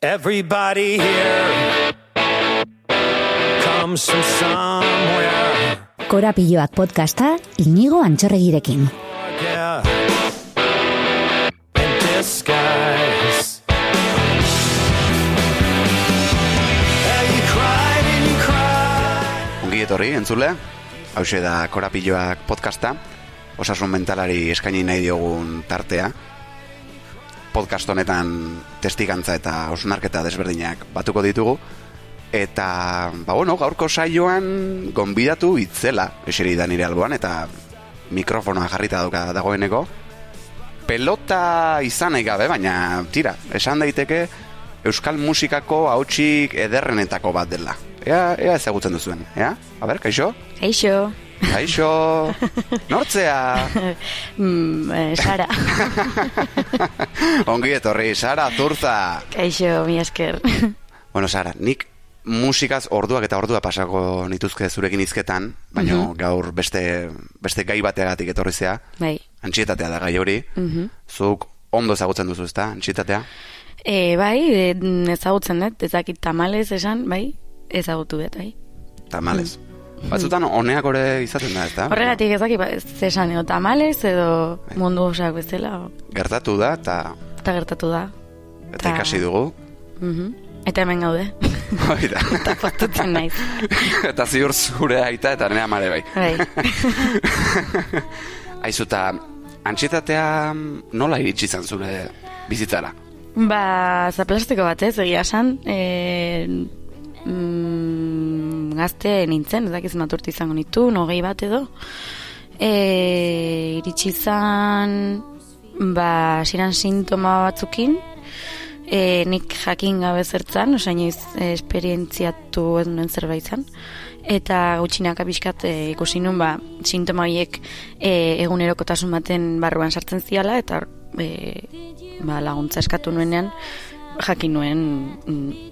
Everybody here comes from somewhere. Korapiloak podcasta inigo antxorregirekin. Yeah. In disguise. Yeah, you cried and you cried. Ongi etorri, entzule, hause da Korapilloak podcasta, osasun mentalari eskaini nahi diogun tartea. Podcast honetan testigantza eta osnarketa desberdinak batuko ditugu. Eta, ba bueno, gaurko saioan gonbidatu itzela, eseri da nire alboan, eta mikrofonoa jarrita dauka dagoeneko. Pelota izan nahi gabe, baina, tira, esan daiteke, euskal musikako hautsik ederrenetako bat dela. Ea, ea ezagutzen duzuen, ea? A ber, kaixo? Kaixo, nortzea? mm, eh, Sara, Ongi etorri, Sara, zurza. Eixo, mi esker. Bueno, Sara, nik musikaz orduak eta ordua pasako nituzke zurekin hizketan, baina gaur beste, beste gai bateagatik etorri zea, Bai. antxietatea da gai hori. Zuk ondo ezagutzen duzu, ezta, antxietatea? E, bai, e, ezagutzen dut, ezakit tamalez esan, bai, ezagutu dut, bai. Tamales. Batzutan honeak ore izaten da, ezta? Horregatik ezakit, ba, ez esan, edo tamalez, edo mundu osak bezala, Gertatu da, eta, eta gertatu da. eta Ta- ikasi dugu. Mhm. Eta hemen gaude, Hoi da. eta postutzen naiz. eta ziur zure aita eta nea mare bai. Bai. Aizu, eta antxietatea nola iritsi izan zure bizitzara? Ba, zaplastiko bat ez, egia esan, e, mm, gazte nintzen, ez dakiz maturti izango nitu, nogei bat edo. E, iritsi izan, ba, siran sintoma batzukin, e, nik jakin gabe zertzan, osa inoiz e, esperientziatu ez nuen zerbait zan. Eta gutxinak apiskat e, ikusi nun, ba, sintoma horiek e, egunerokotasun baten barruan sartzen ziala, eta e, ba, laguntza eskatu nuenean, jakin nuen mm,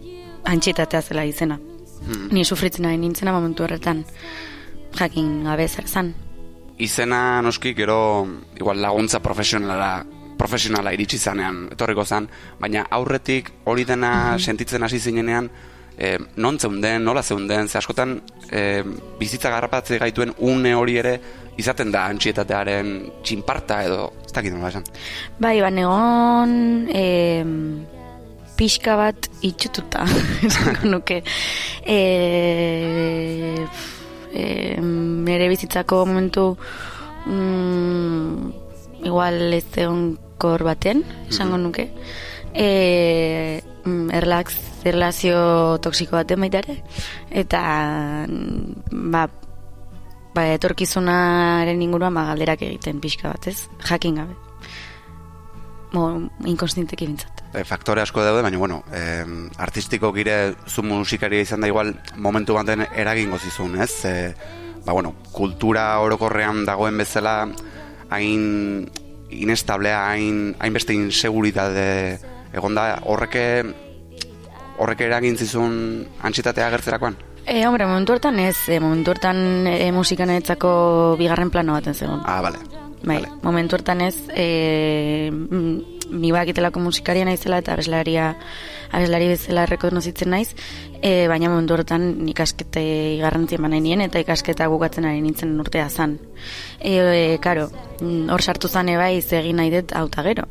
antxietatea zela izena. Ni sufritzen ari nintzena momentu horretan jakin gabe zer zan. Izena noski gero igual laguntza profesionala profesionala iritsi zanean etorriko zan, baina aurretik hori dena sentitzen hasi zinenean e, non zeunden, nola zeunden, ze askotan e, bizitza garrapatze gaituen une hori ere izaten da antxietatearen txinparta edo ez dakit nola esan. Bai, ba, negon e, pixka bat itxututa, esango nuke. E, e, nere bizitzako momentu mm, igual ez egonkor baten, esango nuke. E, mm, erlax, erlazio toksiko baten baita ere. Eta, mm, ba, ba, etorkizunaren inguruan ba, galderak egiten pixka bat, ez? Jakin gabe. Mo, inkonstinteki bintzat. E, faktore asko daude, baina bueno, e, artistiko gire zu musikaria izan da igual momentu baten eragingo zizun, ez? E, ba bueno, kultura orokorrean dagoen bezala hain inestablea, hain hainbeste inseguritate egonda horreke horrek eragin zizun antxitatea agertzerakoan? E, hombre, momentu hortan ez, e, momentu hortan e, musikan bigarren plano baten zegoen. Ah, bale. Bai, Vale. momentu hortan ez, e, ni bakitelako musikaria naizela eta abeslaria, abeslari bezala rekonozitzen naiz, e, baina momentu hortan ikaskete garrantzi eman nien eta ikasketa bukatzen ari nintzen urtea zan. E, e, karo, mm, hor sartu zane bai egin nahi dut auta gero.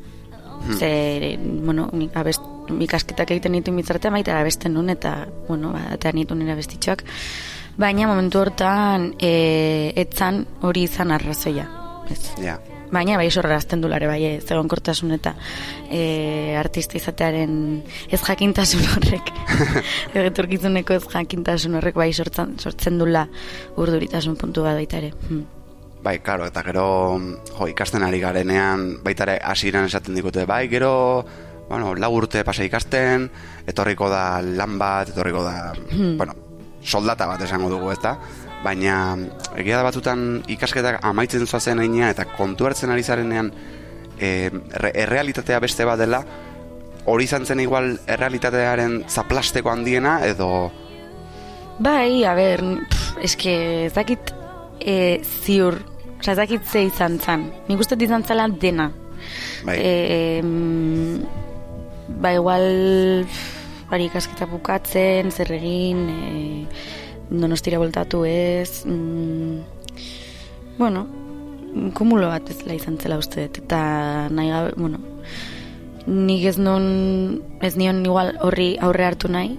Ze, bueno, abest, ikasketak egiten ditu mitzartea baita abesten nun eta, bueno, ba, eta nitu nire abestitxoak. Baina momentu hortan e, etzan hori izan arrazoia. Ez. Ja. Baina bai sorrazten du lare bai, ez egonkortasun eta e, artista izatearen ez jakintasun horrek. Egeturkizuneko ez jakintasun horrek bai sortzen, sortzen dula urduritasun puntu bat baita ere. Hmm. Bai, karo, eta gero jo, ikasten ari garenean baita ere hasieran esaten digute, bai, gero bueno, lau urte pasa ikasten, etorriko da lan bat, etorriko da, bueno, soldata bat esango dugu, ezta? Baina egia da batzutan ikasketak amaitzen zoazen einia eta kontu hartzen ari zarenean e, re- errealitatea beste bat dela, hori izan zen igual errealitatearen zaplasteko handiena edo Bai, a ber, pff, eske ez dakit e, ziur, oza, ez dakit ze izan zan. Nik uste izan zela dena. bai, E, mm, ba, igual bari ikasketa bukatzen, zer egin, e, donostira voltatu ez, mm, bueno, kumulo bat ez izan zela uste dut, eta nahi gabe, bueno, nik ez non, ez nion igual horri aurre hartu nahi,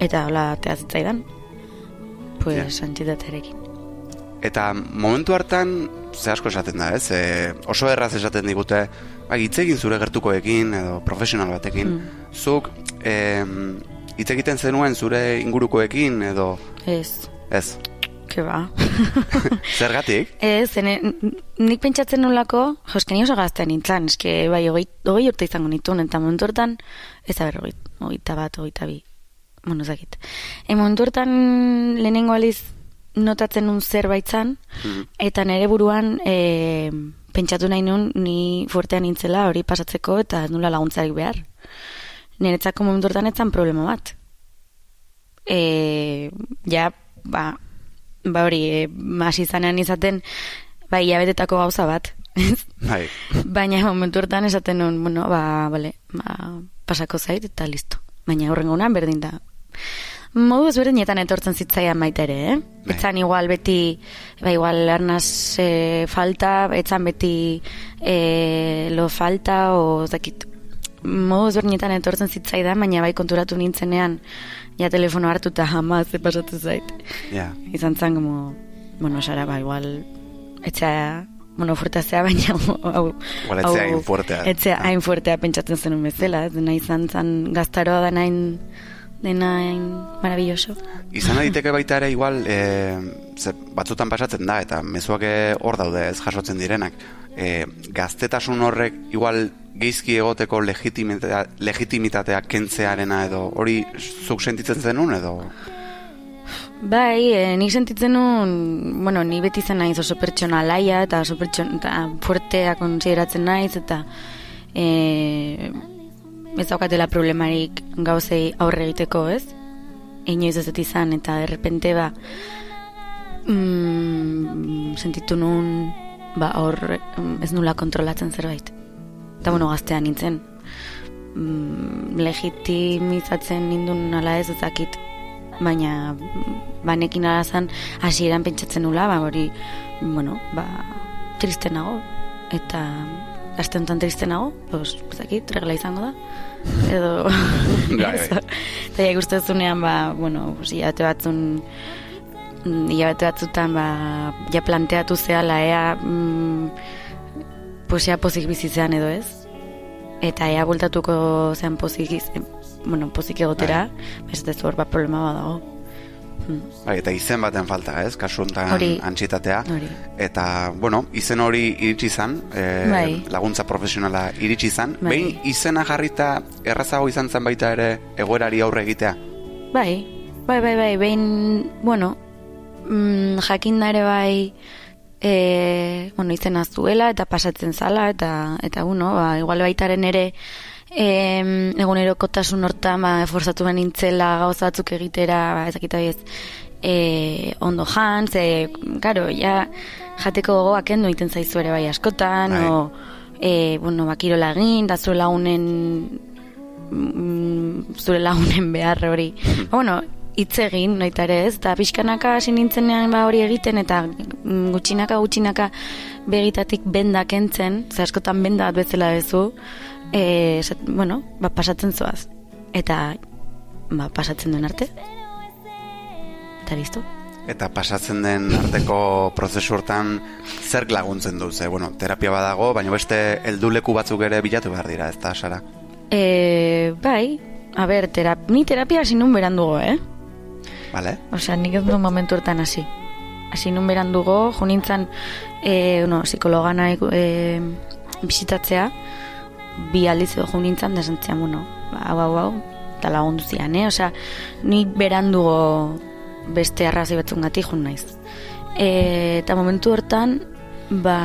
eta hola teazitzaidan, pues Ja. yeah. Eta momentu hartan, ze asko esaten da, ez? E, oso erraz esaten digute, ba, hitz egin zure gertukoekin edo profesional batekin. Mm. Zuk, e, hitz egiten zenuen zure ingurukoekin edo, Ez, ez? ke ba. Zergatik? Ez, zene, nik pentsatzen nolako, jo, eske ni oso gaztea nintzen, eske bai, hogei, hogei urte izango nituen, eta momentu hortan, ez aber, hogei, hogeita bat, hogeita bi, bueno, ezakit. E, momentu hortan lehenengo aliz notatzen nun zerbait zan, Mhm. eta nire buruan e, pentsatu nahi nun ni fuertean nintzela hori pasatzeko eta nula laguntzarik behar. Niretzako momentu hortan etzan problema bat. E, ja, ba, ba hori, e, hasi zanean izaten, ba, hilabetetako gauza bat. Bai, Baina momentu hortan esaten nun, bueno, ba, bale, ba, pasako zait eta listo. Baina horrengoan berdin da. Modu ezberdinetan etortzen zitzaidan baita ere, eh? Bai. Etzan igual beti, ba igual arnaz e, falta, etzan beti e, lo falta, o zakit. Modu ezberdinetan etortzen zitzaidan, baina bai konturatu nintzenean, ja telefono hartuta jamaz ze pasatu zait ja. izan zen, como, bueno, Sara, ba, igual, etzea, bueno, fuertazea, baina, hau, Igual etzea hain fuertea. Etzea Ah. hain fuertea pentsatzen zenun bezala, ez dena izan zen gaztaroa da nain, dena hain maravilloso. Izan daiteke baita ere igual e, ze, batzutan pasatzen da eta mezuak eh, hor daude ez jasotzen direnak e, gaztetasun horrek igual geizki egoteko legitimitatea, legitimitatea kentzearena edo hori zuk sentitzen zenun edo Bai, e, nik sentitzen nun, bueno, ni beti zen naiz oso pertsona laia eta oso pertsona eta fuertea konsideratzen naiz eta e, ez daukatela problemarik gauzei aurre egiteko, ez? Inoiz ez izan eta errepente ba mm, sentitu nun ba hor mm, ez nula kontrolatzen zerbait. Eta bueno, gaztea nintzen. Mm, legitimizatzen nindun ala ez ezakit baina banekin alazan hasieran pentsatzen nula, ba hori, bueno, ba, triste nago, eta aste honetan triste nago, pues, ezakit, regla izango da, edo, Bai, bai. eta ja ikustezunean, ba, bueno, hilabete batzun, mm, hilabete batzutan, ba, ja planteatu zehala, ea, mm, pues, ea pozik bizitzean edo ez, eta ea bultatuko zean pozik, bueno, pozik egotera, bai. ez hor bat problema badago. Mm. bai, eta izen baten falta ez kasu honetan antxitatea Hori. eta bueno, izen hori iritsi izan e, Bai. laguntza profesionala iritsi izan Bai. behin izena jarrita errazago izan zen baita ere egoerari aurre egitea Bai, bai, bai, bai, behin, bueno, mm, jakin ere bai, e, bueno, izena zuela eta pasatzen zala, eta, eta bueno, ba, igual baitaren ere, e, egunerokotasun hortan, ba, eforzatu behar nintzela gauza batzuk egitera, ba, ezakita ez, e, ondo jan, ze, karo, ja, jateko gogoak kendu egiten zaizu ere bai askotan, Bai. o, e, bueno, bakirola egin, da zure lagunen mm, zure lagunen behar hori. Ba, bueno, hitz egin, noita ere ez, eta pixkanaka hasi nintzenean ba hori egiten, eta mm, gutxinaka gutxinaka begitatik benda kentzen, ze askotan benda bat bezala dezu, e, esat, bueno, ba, pasatzen zoaz. Eta ba, pasatzen duen arte. Eta listo. Eta pasatzen den arteko prozesu hortan zerk laguntzen du, ze, bueno, terapia badago, baina beste helduleku batzuk ere bilatu behar dira, ez da, Sara? E, bai, a ber, terap ni terapia hasi nun berandugo, eh? Vale? Osea, nik ez du momentu hortan hasi. Hasi nun berandugo, jo nintzen, e, no, psikologana e, bisitatzea, bi aldiz edo jo nintzen, da zentzean, bueno, hau, hau, hau, eta lagundu zian, eh? Osea, ni berandugo beste arrazoi batzungatik jun naiz. E, eta momentu hortan, ba,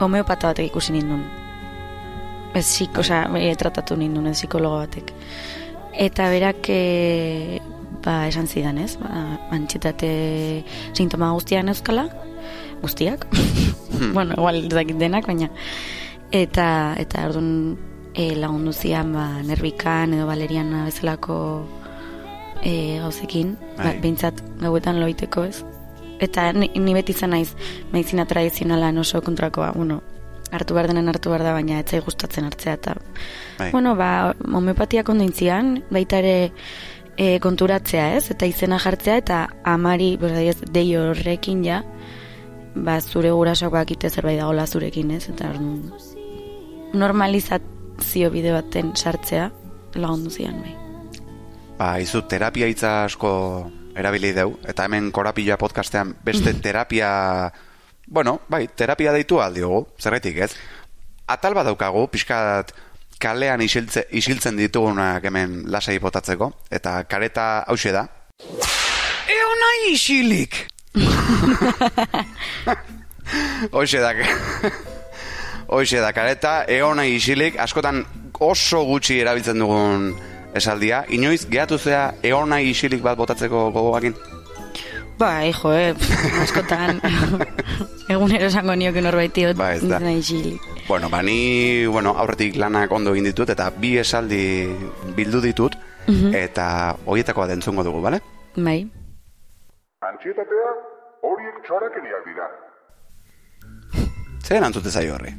homeopata batek ikusi nindun. Ez psik, osea, e, tratatu nindun, ez psikologo batek. Eta berak e, ba, esan zidan, ez? Ba, antxetate sintoma guztiak euskala, guztiak. bueno, igual dakit denak, baina eta eta orduan e, lagundu zian ba, nerbikan edo baleriana bezalako e, gauzekin, ba, Bai. behintzat gauetan loiteko ez. Eta ni, ni beti izan naiz medizina tradizionalan oso kontrakoa, bueno, hartu behar denen hartu behar da, baina etzai gustatzen hartzea, eta Bai. Bueno, ba, homeopatiak ondo intzian, baita ere e, konturatzea, ez? Eta izena jartzea, eta amari, adibidez, dei horrekin ja, ba, zure gurasoak bakite zerbait dagoela zurekin, ez? Eta orduan, normalizazio bide baten sartzea lagundu zian, bai. Ba, izu terapia hitza asko erabili deu, eta hemen korapila podcastean beste terapia, bueno, bai, terapia deitu aldiogu, zerretik ez? Atal bat daukagu, pixkat kalean isiltze, isiltzen ditugunak hemen lasai botatzeko, eta kareta hause da. Eona isilik! Hoxe da, hoxe da, kareta, eona isilik, askotan oso gutxi erabiltzen dugun esaldia. Inoiz, gehatu zea eona isilik bat botatzeko gogoakin? Bai, jo, eh, askotan egunero esango nioke norbaiti Ba, ez da. nahi isilik. Bueno, ba, ni, bueno, aurretik lanak ondo egin ditut, eta bi esaldi bildu ditut, eta horietako bat entzungo dugu, bale? Bai. Antxietatea horiek txorakeriak dira. Zer antzute zaio horri?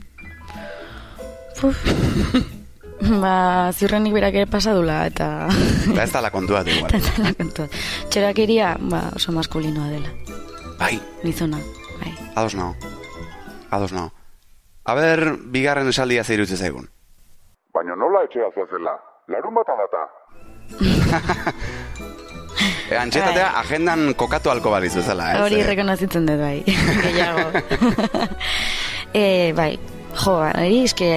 Ba, ziurrenik berak ere pasadula, eta... Eta ez da la kontua du, igual. Eta la kontua. Txerakeria, ba, oso maskulinoa dela. Bai, Gizona, bai. ados nao. Ados nao. A ber, bigarren esaldia zer iruditzen zaigun. Baina nola etxea zoazela? Larun bat data. E, antxetatea agendan kokatu alko baliz bezala, ez? Hori Eh, rekonozitzen dut, bai. Gehiago. e, bai, jo, hori eske...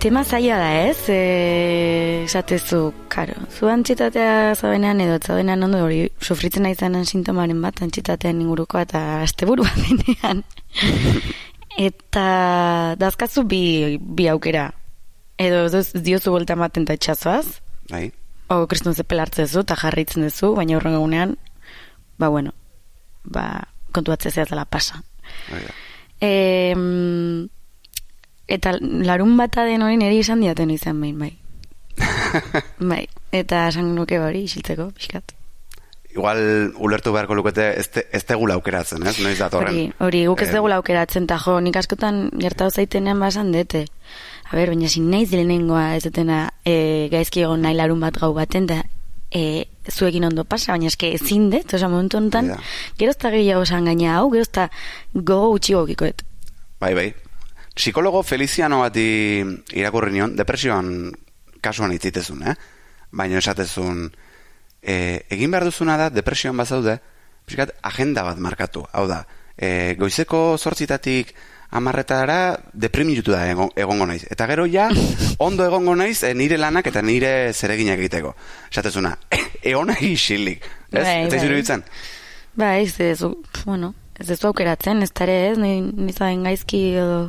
em, tema zaila da, ez? E, esatezu, karo, zu antxitatea zaudenean edo zaudenean ondo hori sufritzen nahi zanen sintomaren bat antxitatean ingurukoa eta asteburua denean. eta dazkazu bi, bi aukera. Edo ez diozu buelta ematen eta itxazoaz, Bai, o kristun zepel hartzen duzu eta jarritzen duzu, baina horren egunean, ba bueno, ba, kontuatzea zehaz dela pasa. hori da. E, eta larun bata den hori niri izan diaten izan behin, bai. bai, eta esan nuke hori isiltzeko, pixkat. Igual ulertu beharko lukete ez, te, ez tegula aukeratzen, ez? Noiz datorren. Hori, hori, guk ez Eh, dugu aukeratzen, eta jo, nik askotan gertatu zaitenean basan dete. A ber, baina sin naiz lehenengoa ez dutena e, gaizki egon nahi larun bat gau baten, da e, zuekin ondo pasa, baina eske ezin dut, oza, momentu honetan, da. gerozta gehiago esan gaina hau, gerozta gogo gutxi gokikoet. Bai, bai. Psikologo Feliziano bati irakurri nion, depresioan kasuan itzitezun, eh? Baina esatezun, e, egin behar duzuna da, depresioan bazaude, pixkat, agenda bat markatu. Hau da, e, goizeko zortzitatik amarretara deprimitu da egon, egongo naiz. Eta gero ja, ondo egongo naiz e, nire lanak eta nire zereginak egiteko. Esatezuna, eona isilik. Ez? Bai, Eta bai. iruditzen? Ba, ez ez, bueno, ez ez aukeratzen, ez tare ez, ni, nizaden gaizki edo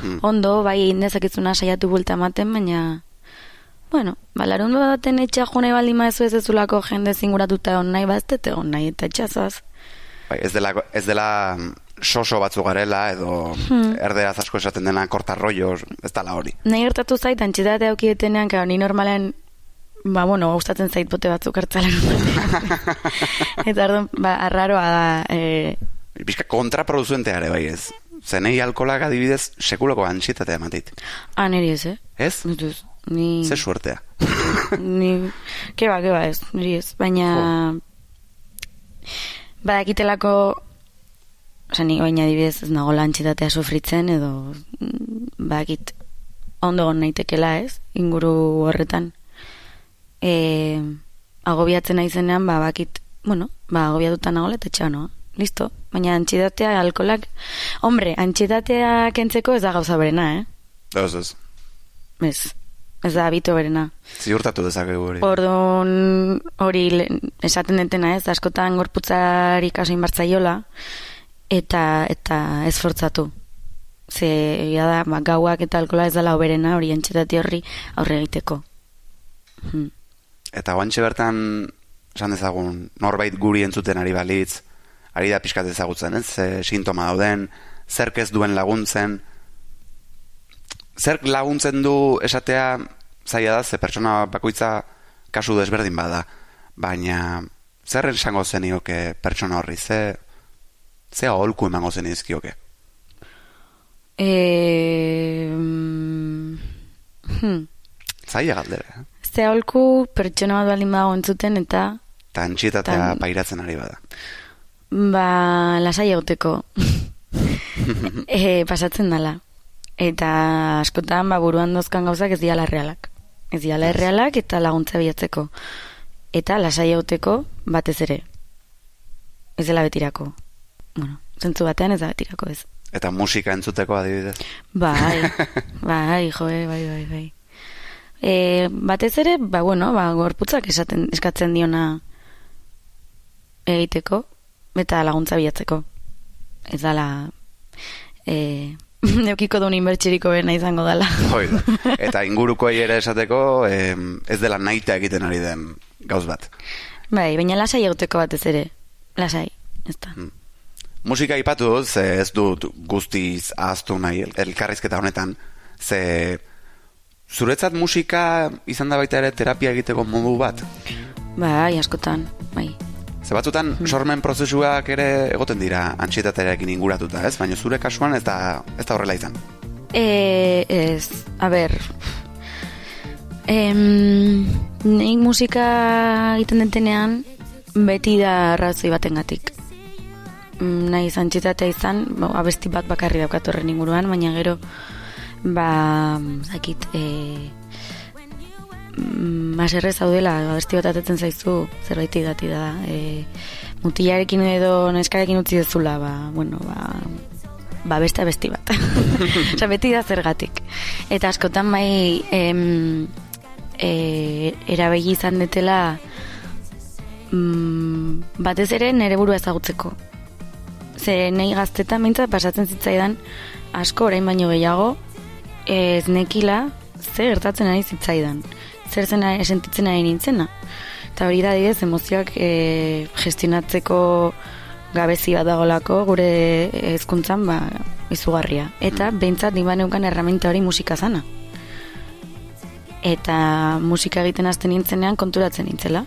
Hmm. ondo, bai indezakizuna saiatu bulta ematen, baina, bueno, ba, larun baten etxea jone baldin maezu ez ezulako jende zinguratuta egon nahi, ba, ez dut egon nahi, eta etxazoaz. Bai, ez dela, ez dela mm, soso batzu garela edo Hmm. erderaz asko esaten dena kortarroios, ez dela hori. Nahi gertatu zait, antxitate aukietenean, kao, ni normalen, ba, bueno, gustatzen zait bote batzuk hartzalen Eta orduan, ba, arraroa da, e, Bizka kontraproduzentea ere bai ez. Zenei alkolak adibidez sekuloko ansietatea ematit. ah, niri ez, eh? Ez? Duz, ni... Ze suertea. ni, keba, keba ez, niri ez, baina badakitelako Osa, ni baina adibidez ez nago lantxitatea sufritzen edo mm, badakit ondo egon naitekela ez, inguru horretan. E, agobiatzen naizenean, ba, bakit, bueno, ba, agobiatuta nagoela eta etxea noa. Listo. Baina antxitatea, alkolak, hombre, antxitatea kentzeko ez da gauza berena, eh? Ez, ez. Ez, ez da habito berena. Ziurtatu dezakegu hori. Orduan hori esaten detena ez, askotan gorputzari kaso inbartzaiola, eta, eta ez fortzatu. Ze, egia da, ba, gauak eta alkola ez dela oberena hori antxetati horri aurre egiteko. Hmm. Eta guantxe bertan, esan dezagun, norbait guri entzuten ari balitz, ari da pixkat ezagutzen, ez? Ze sintoma dauden, zerk ez duen laguntzen, zer laguntzen du esatea zaila da, ze pertsona bakoitza kasu desberdin bada, baina zer esango zenioke pertsona horri, ze, ze aholku emango zenizkioke? E, mm, hmm. Zaila galdera, eh? Ze aholku pertsona bat baldin badago entzuten eta Eta antxietatea Tan- pairatzen ari bada. Ba lasai egoteko e, pasatzen dala. Eta askotan ba, buruan dozkan gauzak ez diala realak. Ez diala errealak eta laguntza bilatzeko. Eta lasai egoteko batez ere. Ez dela betirako. Bueno, zentzu batean ez da betirako ez. Eta musika entzuteko adibidez. Bai, bai, joe, bai, bai, bai. E, batez ere, ba, bueno, ba, gorputzak esaten, eskatzen diona egiteko, eta laguntza bilatzeko. Ez dala, e, neukiko duen inbertxeriko bena izango dala. Hoi. Eta ingurukoei ere esateko em, ez dela naita egiten ari den gauz bat. Bai, baina lasai egoteko batez ere. Lasai, ez da. Musika ipatu dut, ze ez dut guztiz ahaztu nahi el- elkarrizketa honetan, ze zuretzat musika izan da baita ere terapia egiteko modu bat. Bai, askotan, bai. Ze batzutan sormen prozesuak ere egoten dira antxietatearekin inguratuta, ez? Baina zure kasuan ez da, ez da horrela izan. E, ez, a ber, em, nik musika egiten detenean beti da arrazoi batengatik. Mm, Nahi izan izan, abesti bat bakarri daukat horren inguruan, baina gero, ba, zakit, e, mm, maserre zaudela, abesti bat atetzen zaizu, zerbait idati da, e, mutilarekin edo neskarekin utzi dezula, ba, bueno, ba, ba beste abesti bat. Osa, beti da zergatik. Eta askotan bai em, e, erabegi izan detela mm, batez ere nere burua ezagutzeko. Ze nahi gaztetan mintzat pasatzen zitzaidan asko orain baino gehiago ez nekila ze gertatzen ari zitzaidan. Zer zen sentitzen ari nintzena. Eta hori da didez emozioak e, gestionatzeko gabezi bat dagolako gure hezkuntzan ba, izugarria. Eta behintzat nik baneukan erraminta hori musika zana. Eta musika egiten hasten nintzenean konturatzen nintzela.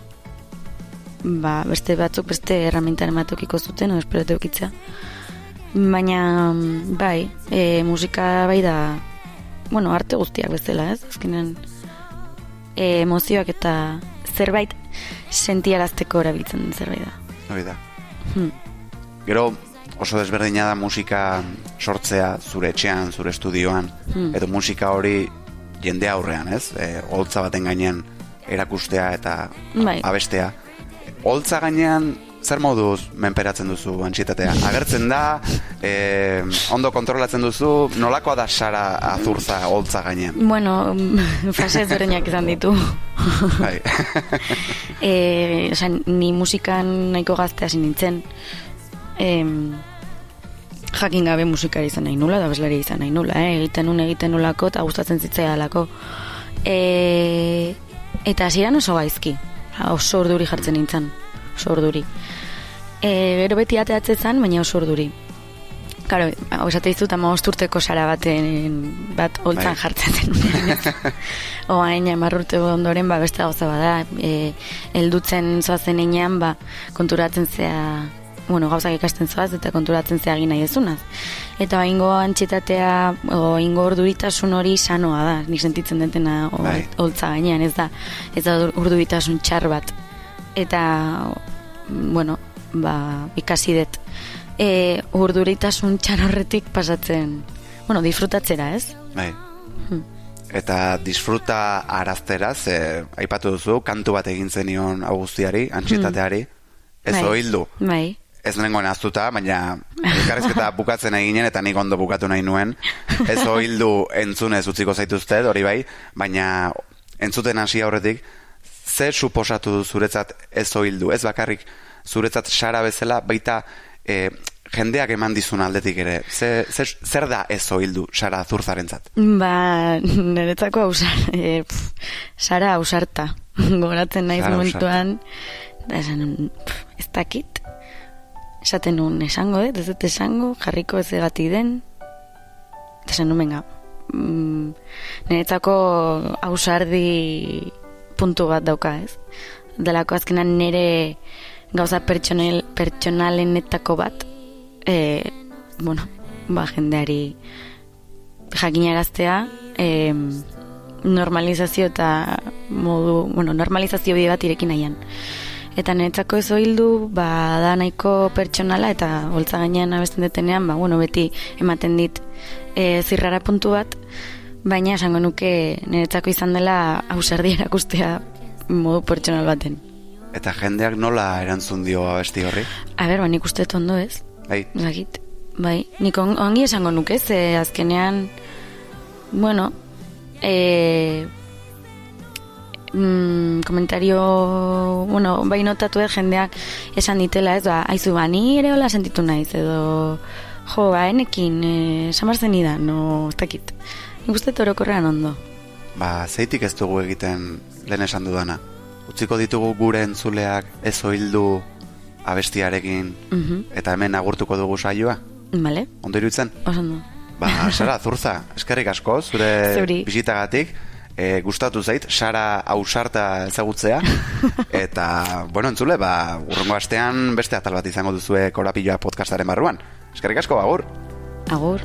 Ba, beste batzuk beste erramintaren bat eukiko zuten, o espero eukitzea. Baina, mm, bai, e, musika bai da, bueno, arte guztiak bezala, ez? Azkenean, e, emozioak eta zerbait sentiarazteko erabiltzen den zerbait da. Hori da. Hmm. Gero oso desberdina da musika sortzea zure etxean, zure estudioan, Hmm. edo musika hori jende aurrean, ez? E, holtza baten gainean erakustea eta Bai. abestea. Holtza gainean zer moduz menperatzen duzu antxietatea? Agertzen da, e, ondo kontrolatzen duzu, nolakoa da sara azurza holtza gainean? Bueno, fase ezberdinak izan ditu. Bai. e, oza, ni musikan nahiko gazte hasi nintzen. Em, jakin gabe musikari izan nahi nula, da bezlari izan nahi nula, eh? egiten nun egiten nulako eta gustatzen zitzaidalako. E, eta hasieran oso gaizki, oso urduri jartzen nintzen, oso urduri. E, gero beti ateatzen zen, baina oso urduri. Karo, hau esate dizut ama urteko sara baten bat holtzan Bai. jartzen zen. Oain, hamar urte ondoren, ba, beste gauza bada, e, eldutzen zoazen einean, ba, konturatzen zea, bueno, gauzak ikasten zoaz, eta konturatzen zea nahi ezunaz. Eta ingo antxetatea, o, ingo urduritasun hori sanoa da, nik sentitzen dutena Bai. holtza gainean, ez da, ez da urduritasun txar bat. Eta, bueno, ba, ikasi dut, e, urduritasun txar horretik pasatzen, bueno, disfrutatzera, ez? Bai. Hmm. Eta disfruta araztera, ze aipatu duzu, kantu bat egin zenion augustiari, antxietateari, ez Bai. oildu. Bai, Ez nengoen aztuta, baina elkarrizketa bukatzen eginen eta nik ondo bukatu nahi nuen. Ez oildu entzunez utziko zaituzte, hori bai, baina entzuten hasi aurretik, ze suposatu du zuretzat ez oildu, ez bakarrik zuretzat sara bezala, baita e, jendeak eman dizun aldetik ere, ze, ze, zer da ez oildu sara azurzarentzat? Ba, niretzako ausar, e, pf, Sara ausarta. Goratzen naiz Sara momentuan, da esan, pf, ez dakit. Esaten nuen, esango, eh? ez dut esango, jarriko ez egati den. Eta esan nuen, venga, mm, niretzako ausardi puntu bat dauka, ez? Delako azkenan nire gauza pertsonel, pertsonalenetako bat, e, bueno, ba, jendeari jakinaraztea, e, normalizazio eta modu, bueno, normalizazio bide bat irekin nahian. Eta niretzako ez hildu, ba, da nahiko pertsonala eta holtza gainean abesten detenean, ba, bueno, beti ematen dit e, zirrara puntu bat, baina esango nuke niretzako izan dela ausardi erakustea modu pertsonal baten. Eta jendeak nola erantzun dio abesti horri? A ber, ba, nik uste dut ondo ez, Bai, Zakit, bai, nik on, ongi esango nuke, ze azkenean, bueno, e, mm, komentario, bueno, bai notatu jendeak esan ditela ez, ba, aizu, ba, ni ere hola sentitu naiz, edo, jo, ba, enekin, e, samarzen idan, no, ez dakit. Nik uste dut orokorrean ondo. ba, zeitik ez dugu egiten lehen esan dudana. Utziko ditugu gure entzuleak ez oildu abestiarekin Mhm, eta hemen agurtuko dugu saioa. Bale, Ondo iruditzen? oso ondo. Ba, Sara, zurza, eskerrik asko, zure Zuri. bisitagatik. E, gustatu zait, Sara ausarta ezagutzea. Eta, bueno, entzule, ba, urrengo astean beste atal bat izango duzue korapilloa podcastaren barruan. Eskerrik asko, agur. Agur.